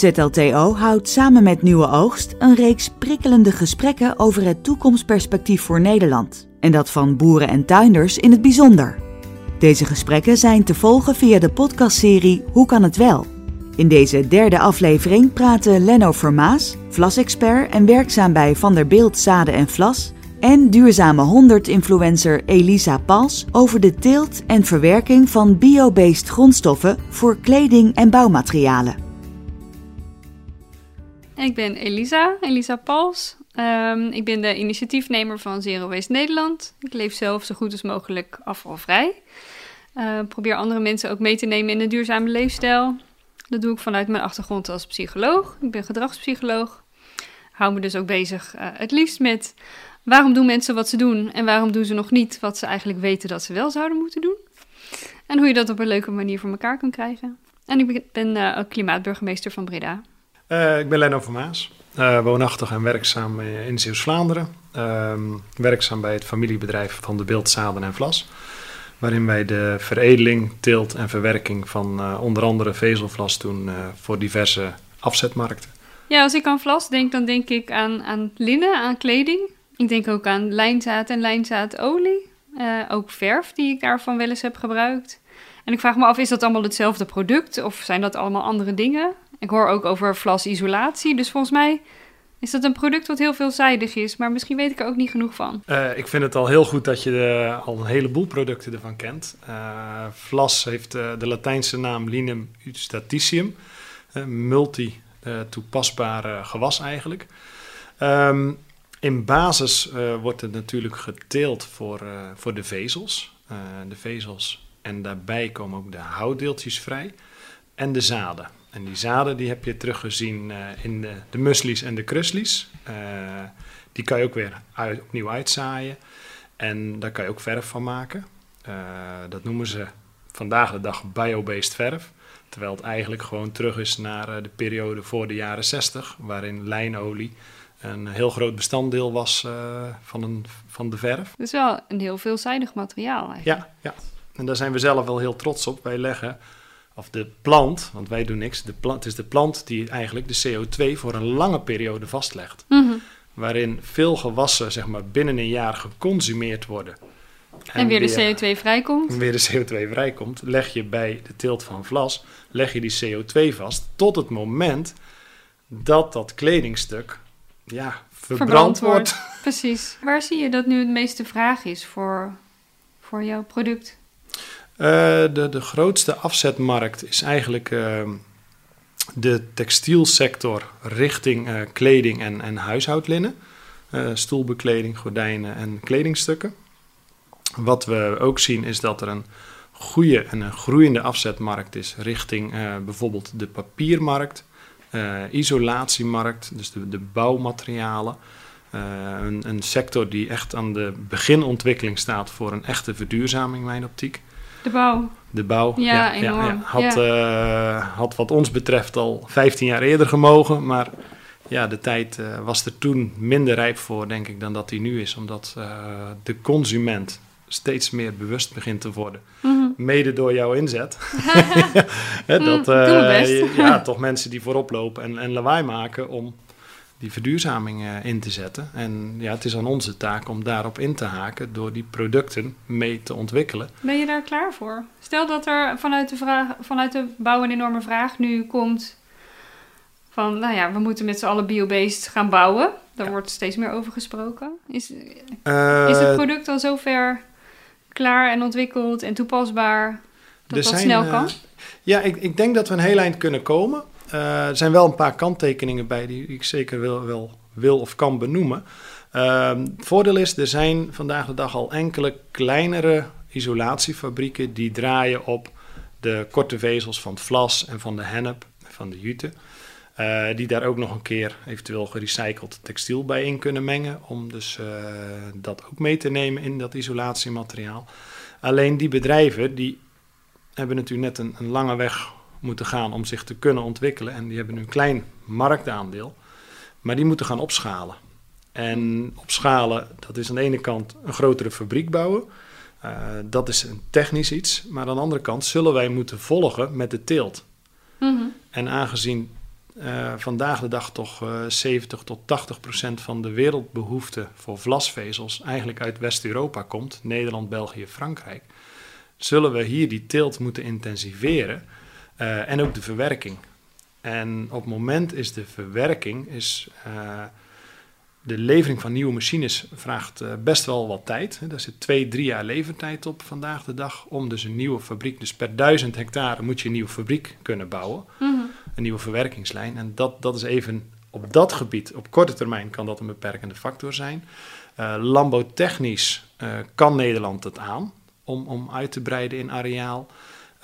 ZLTO houdt samen met Nieuwe Oogst een reeks prikkelende gesprekken over het toekomstperspectief voor Nederland. En dat van boeren en tuinders in het bijzonder. Deze gesprekken zijn te volgen via de podcastserie Hoe kan het wel? In deze derde aflevering praten Lenno Vermaas, vlasexpert en werkzaam bij Van der Beeld Zaden en Vlas, en duurzame 100-influencer Elisa Pals over de teelt en verwerking van biobased grondstoffen voor kleding en bouwmaterialen. Ik ben Elisa, Elisa Pals. Ehm, ik ben de initiatiefnemer van Zero Waste Nederland. Ik leef zelf zo goed als mogelijk afvalvrij. Uh, probeer andere mensen ook mee te nemen in een duurzame leefstijl. Dat doe ik vanuit mijn achtergrond als psycholoog. Ik ben gedragspsycholoog. Hou me dus ook bezig uh, het liefst met waarom doen mensen wat ze doen en waarom doen ze nog niet wat ze eigenlijk weten dat ze wel zouden moeten doen. En hoe je dat op een leuke manier voor elkaar kan krijgen. En ik ben uh, ook klimaatburgemeester van Breda. Uh, ik ben Leno Vermaas, uh, woonachtig en werkzaam in Zeeuws-Vlaanderen. Ehm, werkzaam bij het familiebedrijf van de Beeld Zaden en Vlas waarin wij de veredeling, teelt en verwerking van onder andere vezelvlas doen voor diverse afzetmarkten. Ja, als ik aan vlas denk, dan denk ik aan, aan linnen, aan kleding. Ik denk ook aan lijnzaad en lijnzaadolie. Ook verf die ik daarvan wel eens heb gebruikt. En ik vraag me af, is dat allemaal hetzelfde product of zijn dat allemaal andere dingen? Ik hoor ook over vlasisolatie, dus volgens mij is dat een product wat heel veelzijdig is, maar misschien weet ik er ook niet genoeg van. Uh, ik vind het al heel goed dat je de, al een heleboel producten ervan kent. Uh, Vlas heeft de Latijnse naam Linum staticium, multi toepasbaar gewas eigenlijk. Um, in basis wordt het natuurlijk geteeld voor, voor de vezels. de vezels en daarbij komen ook de houtdeeltjes vrij en de zaden. En die zaden die heb je teruggezien uh, in de, de muslies en de kruslies. Uh, die kan je ook weer uit, opnieuw uitzaaien. En daar kan je ook verf van maken. Uh, dat noemen ze vandaag de dag biobased verf. Terwijl het eigenlijk gewoon terug is naar de periode voor de jaren 60, waarin lijnolie een heel groot bestanddeel was van, een, van de verf. Dus wel een heel veelzijdig materiaal eigenlijk. Ja, ja, en daar zijn we zelf wel heel trots op. Wij leggen of de plant, want wij doen niks, de plant, het is de plant die eigenlijk de CO2 voor een lange periode vastlegt. Mm -hmm. Waarin veel gewassen zeg maar, binnen een jaar geconsumeerd worden. En, en weer de CO2 vrijkomt. Weer de CO2 vrijkomt, leg je bij de teelt van vlas, leg je die CO2 vast tot het moment dat dat kledingstuk ja, verbrand, verbrand wordt. wordt. Precies. Waar zie je dat nu het meeste vraag is voor, voor jouw product? Uh, de, de grootste afzetmarkt is eigenlijk uh, de textielsector richting uh, kleding en, en huishoudlinnen. stoelbekleding, gordijnen en kledingstukken. Wat we ook zien is dat er een goede en een groeiende afzetmarkt is richting bijvoorbeeld de papiermarkt, isolatiemarkt, dus de, de bouwmaterialen. Een, een sector die echt aan de beginontwikkeling staat voor een echte verduurzaming, in mijn optiek. De bouw. De bouw, ja, ja, enorm. Had, uh, had wat ons betreft al 15 jaar eerder gemogen, maar ja, de tijd uh, was er toen minder rijp voor, denk ik, dan dat die nu is. Omdat uh, de consument steeds meer bewust begint te worden. Mm -hmm. Mede door jouw inzet. dat, ja, toch mensen die voorop lopen en, en lawaai maken om die verduurzaming uh, in te zetten. En ja, het is aan onze taak om daarop in te haken door die producten mee te ontwikkelen. Ben je daar klaar voor? Stel dat er vanuit de, vraag, vanuit de bouw een enorme vraag nu komt van, nou ja, we moeten met z'n allen biobased gaan bouwen. Daar ja. wordt steeds meer over gesproken. Is, uh, is het product al zover klaar en ontwikkeld en toepasbaar dat dat zijn, snel kan? Uh, ja, ik, ik denk dat we een heel eind kunnen komen. Uh, er zijn wel een paar kanttekeningen bij die ik zeker wil, wil, wil of kan benoemen. Het voordeel is, er zijn vandaag de dag al enkele kleinere isolatiefabrieken die draaien op de korte vezels van het vlas en van de hennep, van de jute. Uh, die daar ook nog een keer eventueel gerecycled textiel bij in kunnen mengen. Om dus uh, dat ook mee te nemen in dat isolatiemateriaal. Alleen die bedrijven die hebben natuurlijk net een, een lange weg moeten gaan om zich te kunnen ontwikkelen. En die hebben nu een klein marktaandeel, maar die moeten gaan opschalen. En opschalen, dat is aan de ene kant een grotere fabriek bouwen. Uh, dat is een technisch iets. Maar aan de andere kant zullen wij moeten volgen met de teelt. Mm -hmm. En aangezien uh, vandaag de dag toch uh, 70 tot 80 procent van de wereldbehoefte voor vlasvezels eigenlijk uit West-Europa komt, Nederland, België, Frankrijk, zullen we hier die teelt moeten intensiveren uh, en ook de verwerking. En op het moment is de verwerking, is, uh, de levering van nieuwe machines vraagt uh, best wel wat tijd. Daar zit twee, drie jaar levertijd op vandaag de dag om dus een nieuwe fabriek, dus per duizend hectare moet je een nieuwe fabriek kunnen bouwen. Mm -hmm. Een nieuwe verwerkingslijn. En dat, dat is even op dat gebied, op korte termijn kan dat een beperkende factor zijn. Uh, landbouwtechnisch kan Nederland het aan om, om uit te breiden in areaal.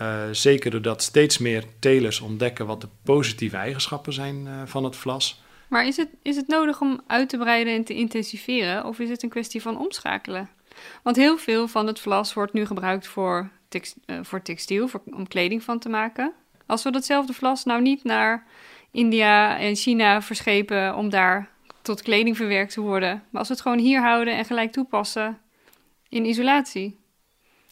Uh, zeker doordat steeds meer telers ontdekken wat de positieve eigenschappen zijn uh, van het vlas. Maar is het, is het nodig om uit te breiden en te intensiveren, of is het een kwestie van omschakelen? Want heel veel van het vlas wordt nu gebruikt voor, uh, voor textiel, voor, om kleding van te maken. Als we datzelfde vlas nou niet naar India en China verschepen om daar tot kleding verwerkt te worden, maar als we het gewoon hier houden en gelijk toepassen in isolatie,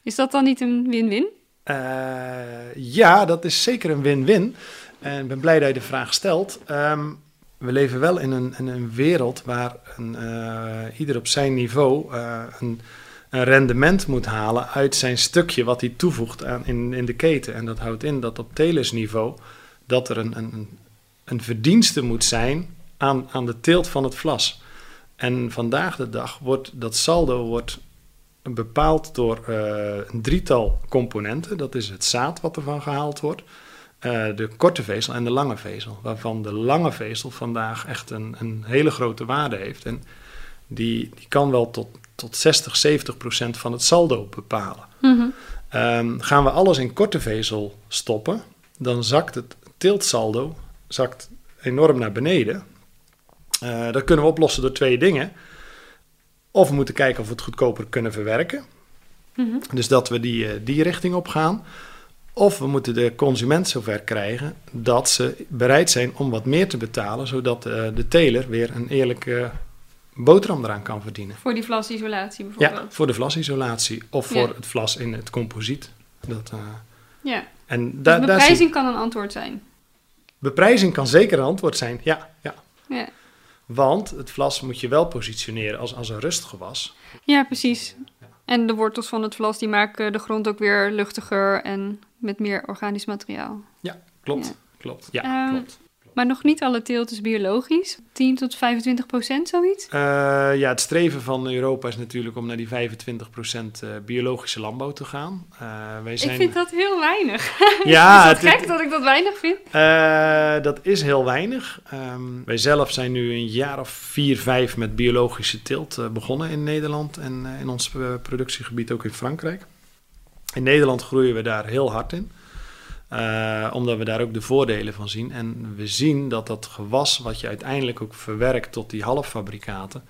is dat dan niet een win-win? Uh, ja, dat is zeker een win-win. En ik ben blij dat je de vraag stelt. Um, we leven wel in een, een wereld waar een, uh, ieder op zijn niveau uh, een, een, rendement moet halen uit zijn stukje wat hij toevoegt aan, in, in de keten. En dat houdt in dat op telersniveau dat er een, een, een verdienste moet zijn aan, aan de teelt van het vlas. En vandaag de dag wordt dat saldo wordt bepaald door uh, een drietal componenten. Dat is het zaad wat ervan gehaald wordt, uh, de korte vezel en de lange vezel. Waarvan de lange vezel vandaag echt een, een hele grote waarde heeft. En die, die kan wel tot, tot 60, 70 procent van het saldo bepalen. Mm-hmm. Um, gaan we alles in korte vezel stoppen, dan zakt het teeltsaldo zakt enorm naar beneden. Uh, dat kunnen we oplossen door twee dingen. Of we moeten kijken of we het goedkoper kunnen verwerken. Mm-hmm. Dus dat we die, die richting op gaan. Of we moeten de consument zover krijgen dat ze bereid zijn om wat meer te betalen, zodat uh, de teler weer een eerlijke boterham eraan kan verdienen. Voor die vlasisolatie bijvoorbeeld? Ja, voor de vlasisolatie of voor ja. het vlas in het composiet. Dat, uh, ja, en da- dus beprijzing kan een antwoord zijn? Beprijzing kan zeker een antwoord zijn, ja. ja. ja. Want het vlas moet je wel positioneren als, als een rustgewas. Ja, precies. En de wortels van het vlas die maken de grond ook weer luchtiger en met meer organisch materiaal. Ja, klopt. Ja. Klopt. Ja, um, klopt. Maar nog niet alle teelt is biologisch. 10 tot 25 procent, zoiets? Uh, ja, het streven van Europa is natuurlijk om naar die 25 procent uh, biologische landbouw te gaan. Uh, wij zijn... Ik vind dat heel weinig. Ja, is het gek dat ik dat weinig vind? dat is heel weinig. Um, wij zelf zijn nu een jaar of vier, vijf met biologische teelt begonnen in Nederland en in ons productiegebied ook in Frankrijk. In Nederland groeien we daar heel hard in. Uh, omdat we daar ook de voordelen van zien. En we zien dat dat gewas wat je uiteindelijk ook verwerkt tot die halffabrikaten,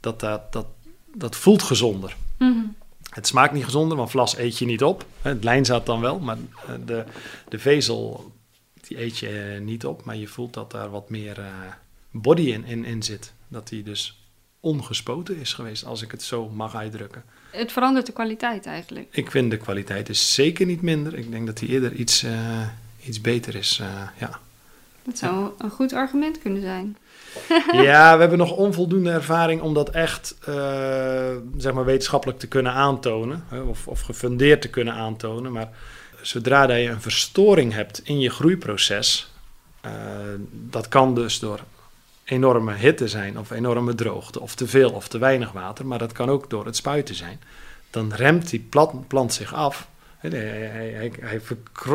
dat, dat, dat, dat voelt gezonder. Mm-hmm. Het smaakt niet gezonder, want vlas eet je niet op. Het lijnzaad dan wel, maar de, de vezel die eet je niet op. Maar je voelt dat daar wat meer uh, body in, in, in zit. Dat die dus ongespoten is geweest, als ik het zo mag uitdrukken. Het verandert de kwaliteit eigenlijk. Ik vind de kwaliteit is zeker niet minder. Ik denk dat die eerder iets, uh, iets beter is. Uh, ja. Dat zou ja. een goed argument kunnen zijn. ja, we hebben nog onvoldoende ervaring om dat echt uh, zeg maar wetenschappelijk te kunnen aantonen. Hè, of, of gefundeerd te kunnen aantonen. Maar zodra dat je een verstoring hebt in je groeiproces, dat kan dus door enorme hitte zijn of enorme droogte of te veel of te weinig water, maar dat kan ook door het spuiten zijn. Dan remt die plant, plant zich af. Hij, hij, hij,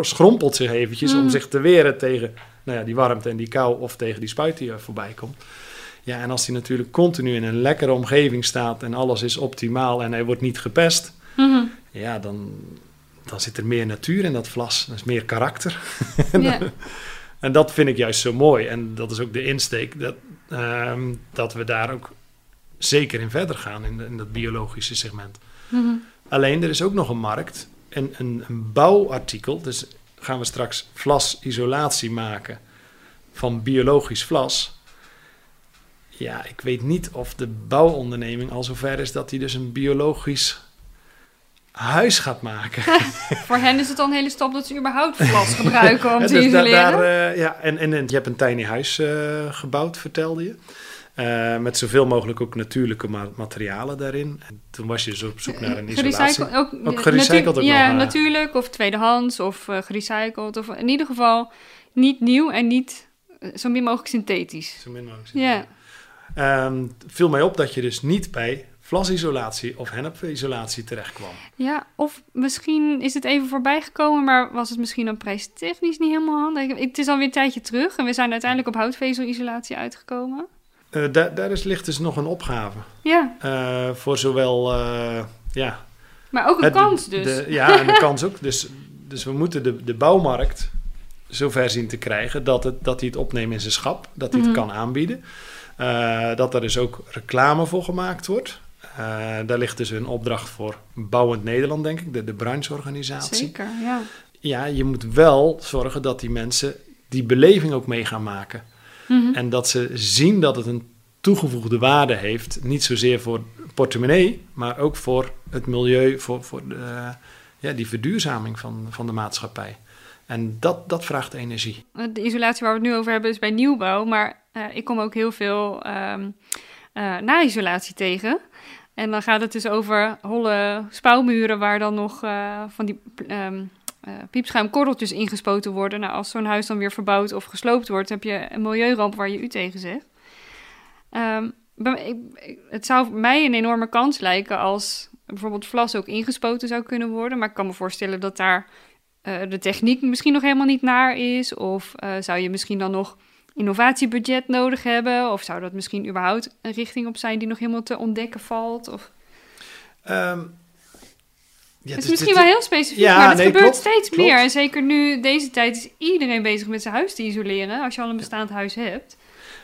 schrompelt zich eventjes mm. om zich te weren tegen nou ja, die warmte en die kou of tegen die spuit die er voorbij komt. Ja, en als hij natuurlijk continu in een lekkere omgeving staat en alles is optimaal en hij wordt niet gepest, mm-hmm. ja, dan, dan zit er meer natuur in dat vlas. Er is meer karakter. Yeah. En dat vind ik juist zo mooi. En dat is ook de insteek dat, uh, dat we daar ook zeker in verder gaan in, de, in dat biologische segment. Mm-hmm. Alleen er is ook nog een markt, een, een, een bouwartikel. Dus gaan we straks vlasisolatie maken van biologisch vlas. Ja, ik weet niet of de bouwonderneming al zover is dat hij dus een biologisch huis gaat maken. Voor hen is het dan een hele stap dat ze überhaupt vlas gebruiken om te dus isoleren. daar, eh, ja, en, en, en je hebt een tiny huis eh, gebouwd, vertelde je. Eh, met zoveel mogelijk ook natuurlijke ma- materialen daarin. En toen was je dus op zoek naar een isolatie. Ook, Ook gerecycled ook Ja, nog, natuurlijk. Of tweedehands of gerecycled. Of in ieder geval niet nieuw en niet zo min mogelijk synthetisch. Zo min mogelijk. Ja, Ehm, viel mij op dat je dus niet bij vlasisolatie of hennepisolatie terecht kwam. ja, of misschien is het even voorbij gekomen, maar was het misschien dan prijstechnisch niet helemaal handig. Het is alweer een tijdje terug en we zijn uiteindelijk op houtvezelisolatie uitgekomen. Eh, daar, daar is, ligt dus nog een opgave. Ja, Eh, voor zowel, eh, ja... maar ook een het- kans dus. de- ja, en de kans ook. Dus, dus we moeten de, de bouwmarkt zover zien te krijgen dat, het, dat hij het opneemt in zijn schap. Dat hij het Mhm. kan aanbieden. Dat er dus ook reclame voor gemaakt wordt. Eh, daar ligt dus een opdracht voor Bouwend Nederland, denk ik, de, de brancheorganisatie. Zeker, ja. Ja, je moet wel zorgen dat die mensen die beleving ook mee gaan maken. Mhm. En dat ze zien dat het een toegevoegde waarde heeft. Niet zozeer voor portemonnee, maar ook voor het milieu, voor, voor de, ja, die verduurzaming van, van de maatschappij. En dat, dat vraagt energie. De isolatie waar we het nu over hebben is bij nieuwbouw, maar eh, ik kom ook heel veel ehm eh, na-isolatie tegen. En dan gaat het dus over holle spouwmuren waar dan nog eh, van die ehm eh, piepschuimkorreltjes ingespoten worden. Nou, als zo'n huis dan weer verbouwd of gesloopt wordt, heb je een milieuramp waar je u tegen zegt. Ehm, het zou mij een enorme kans lijken als bijvoorbeeld vlas ook ingespoten zou kunnen worden. Maar ik kan me voorstellen dat daar eh, de techniek misschien nog helemaal niet naar is? Of zou je misschien dan nog innovatiebudget nodig hebben? Of zou dat misschien überhaupt een richting op zijn die nog helemaal te ontdekken valt? Of... Ehm, ja, het is dus misschien dit- wel heel specifiek, Ja, maar het nee, gebeurt klopt, steeds klopt. meer. En zeker nu, deze tijd, is iedereen bezig met zijn huis te isoleren. Als je al een bestaand huis hebt.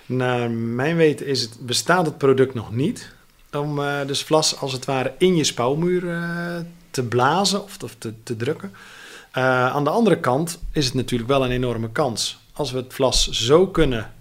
Naar mijn weten is het, bestaat het product nog niet. Om eh, dus vlas als het ware in je spouwmuur eh, te blazen of, of te, te drukken. Eh, aan de andere kant is het natuurlijk wel een enorme kans. Als we het vlas zo kunnen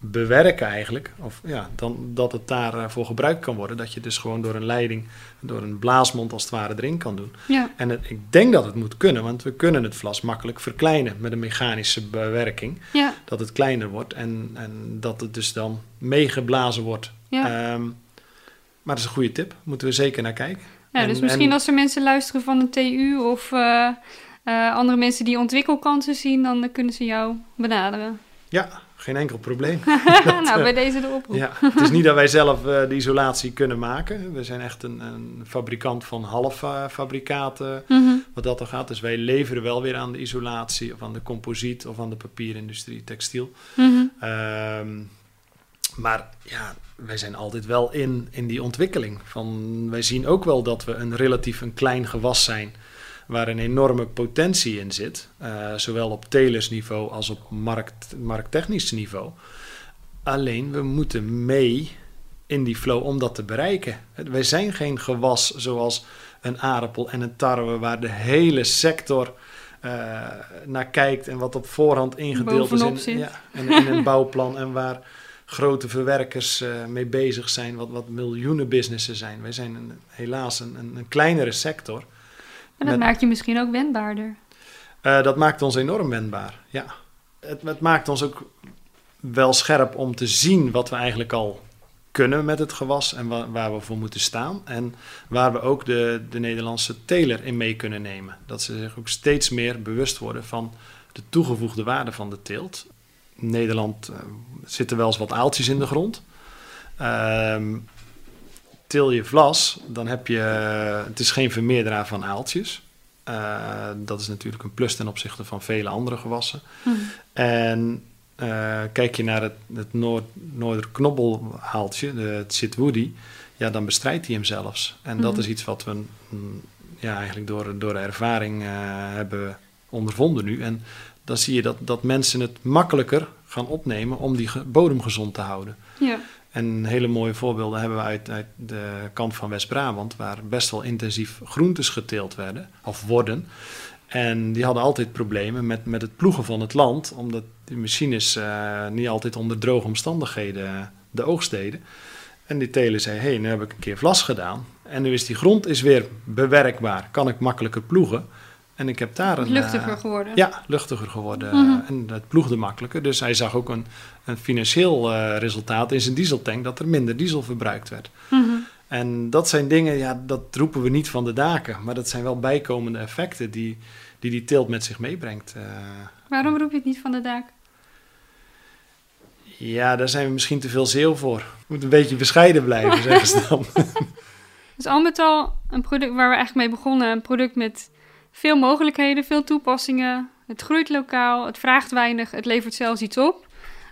bewerken eigenlijk, of ja, dan dat het daarvoor gebruikt kan worden. Dat je dus gewoon door een leiding, door een blaasmond als het ware erin kan doen. Ja, En het- ik denk dat het moet kunnen, want we kunnen het vlas makkelijk verkleinen met een mechanische bewerking ja, dat het kleiner wordt en, en dat het dus dan meegeblazen wordt. ja. Ehm, maar dat is een goede tip, moeten we zeker naar kijken. ja en- dus misschien en- als er mensen luisteren van de TU of eh, eh, andere mensen die ontwikkelkansen zien, dan eh, kunnen ze jou benaderen. Ja, geen enkel probleem. nou, bij deze de oproep. Ja, het is niet dat wij zelf eh, de isolatie kunnen maken. We zijn echt een, een fabrikant van halffabrikaten, Mhm. wat dat er gaat. Dus wij leveren wel weer aan de isolatie of aan de composiet of aan de papierindustrie, textiel. Mhm. Ehm, maar ja, wij zijn altijd wel in, in die ontwikkeling. Van, wij zien ook wel dat we een relatief een klein gewas zijn waar een enorme potentie in zit. eh, zowel op telersniveau als op markt, markttechnisch niveau. Alleen we moeten mee in die flow om dat te bereiken. Wij zijn geen gewas zoals een aardappel en een tarwe waar de hele sector eh, naar kijkt en wat op voorhand ingedeeld Bovenop is in, ja, in, in een bouwplan en waar grote verwerkers eh, mee bezig zijn, wat, wat miljoenen businessen zijn. Wij zijn een, helaas een, een kleinere sector. En dat Met- maakt je misschien ook wendbaarder. Eh, dat maakt ons enorm wendbaar. Ja. Het, het maakt ons ook wel scherp om te zien wat we eigenlijk al kunnen met het gewas en wa- waar we voor moeten staan. En waar we ook de, de Nederlandse teler in mee kunnen nemen. Dat ze zich ook steeds meer bewust worden van de toegevoegde waarde van de teelt. In Nederland eh, zitten wel eens wat aaltjes in de grond. Ehm til je vlas, dan heb je... Het is geen vermeerderaar van aaltjes. Eh, dat is natuurlijk een plus ten opzichte van vele andere gewassen. Mhm. En eh, kijk je naar het, het Noord, Noorderknobbelhaaltje, de, het Sitwoody, ja, dan bestrijdt hij hem zelfs. En dat Mhm. is iets wat we mm, ja, eigenlijk door, door de ervaring eh, hebben ondervonden nu. En dan zie je dat, dat mensen het makkelijker gaan opnemen om die bodem gezond te houden. Ja. En hele mooie voorbeelden hebben we uit, uit de kant van West-Brabant, waar best wel intensief groentes geteeld werden, of worden. En die hadden altijd problemen met, met het ploegen van het land, omdat die machines eh, niet altijd onder droge omstandigheden de oogst deden. En die teler zei, hé, hey, nu heb ik een keer vlas gedaan. En nu is die grond is weer bewerkbaar, kan ik makkelijker ploegen. En ik heb daar een... Luchtiger eh, geworden. Ja, luchtiger geworden. Mhm. En het ploegde makkelijker. Dus hij zag ook een, een financieel eh, resultaat in zijn dieseltank... dat er minder diesel verbruikt werd. Mhm. En dat zijn dingen, ja, dat roepen we niet van de daken. Maar dat zijn wel bijkomende effecten die die, die teelt met zich meebrengt. Eh, Waarom roep je het niet van de daak? ja, daar zijn we misschien te veel zeeuw voor. We moeten een beetje bescheiden blijven, zeggen ze dan. Dus al met al een product waar we eigenlijk mee begonnen. Een product met veel mogelijkheden, veel toepassingen. Het groeit lokaal, het vraagt weinig, het levert zelfs iets op.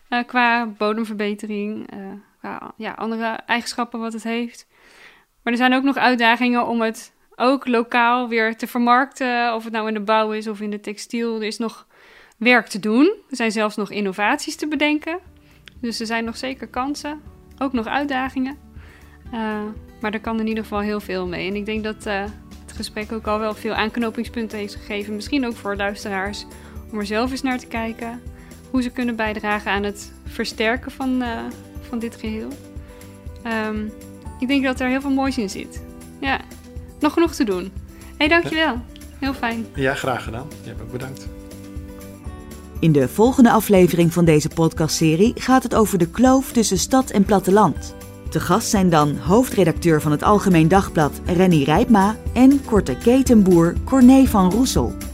eh, qua bodemverbetering, eh, qua ja, andere eigenschappen wat het heeft. Maar er zijn ook nog uitdagingen om het ook lokaal weer te vermarkten. Of het nou in de bouw is of in de textiel. Er is nog werk te doen. Er zijn zelfs nog innovaties te bedenken. Dus er zijn nog zeker kansen. Ook nog uitdagingen. Eh, maar er kan in ieder geval heel veel mee. En ik denk dat gesprek ook al wel veel aanknopingspunten heeft gegeven. Misschien ook voor luisteraars. Om er zelf eens naar te kijken. Hoe ze kunnen bijdragen aan het versterken van, eh, van dit geheel. Ehm, ik denk dat er heel veel moois in zit. Ja, nog genoeg te doen. Hé, hey, dankjewel. Heel fijn. ja, graag gedaan. Jij hebt ook bedankt. In de volgende aflevering van deze podcastserie gaat het over de kloof tussen stad en platteland. Te gast zijn dan hoofdredacteur van het Algemeen Dagblad Renny Rijpma en korte ketenboer Corné van Roesel.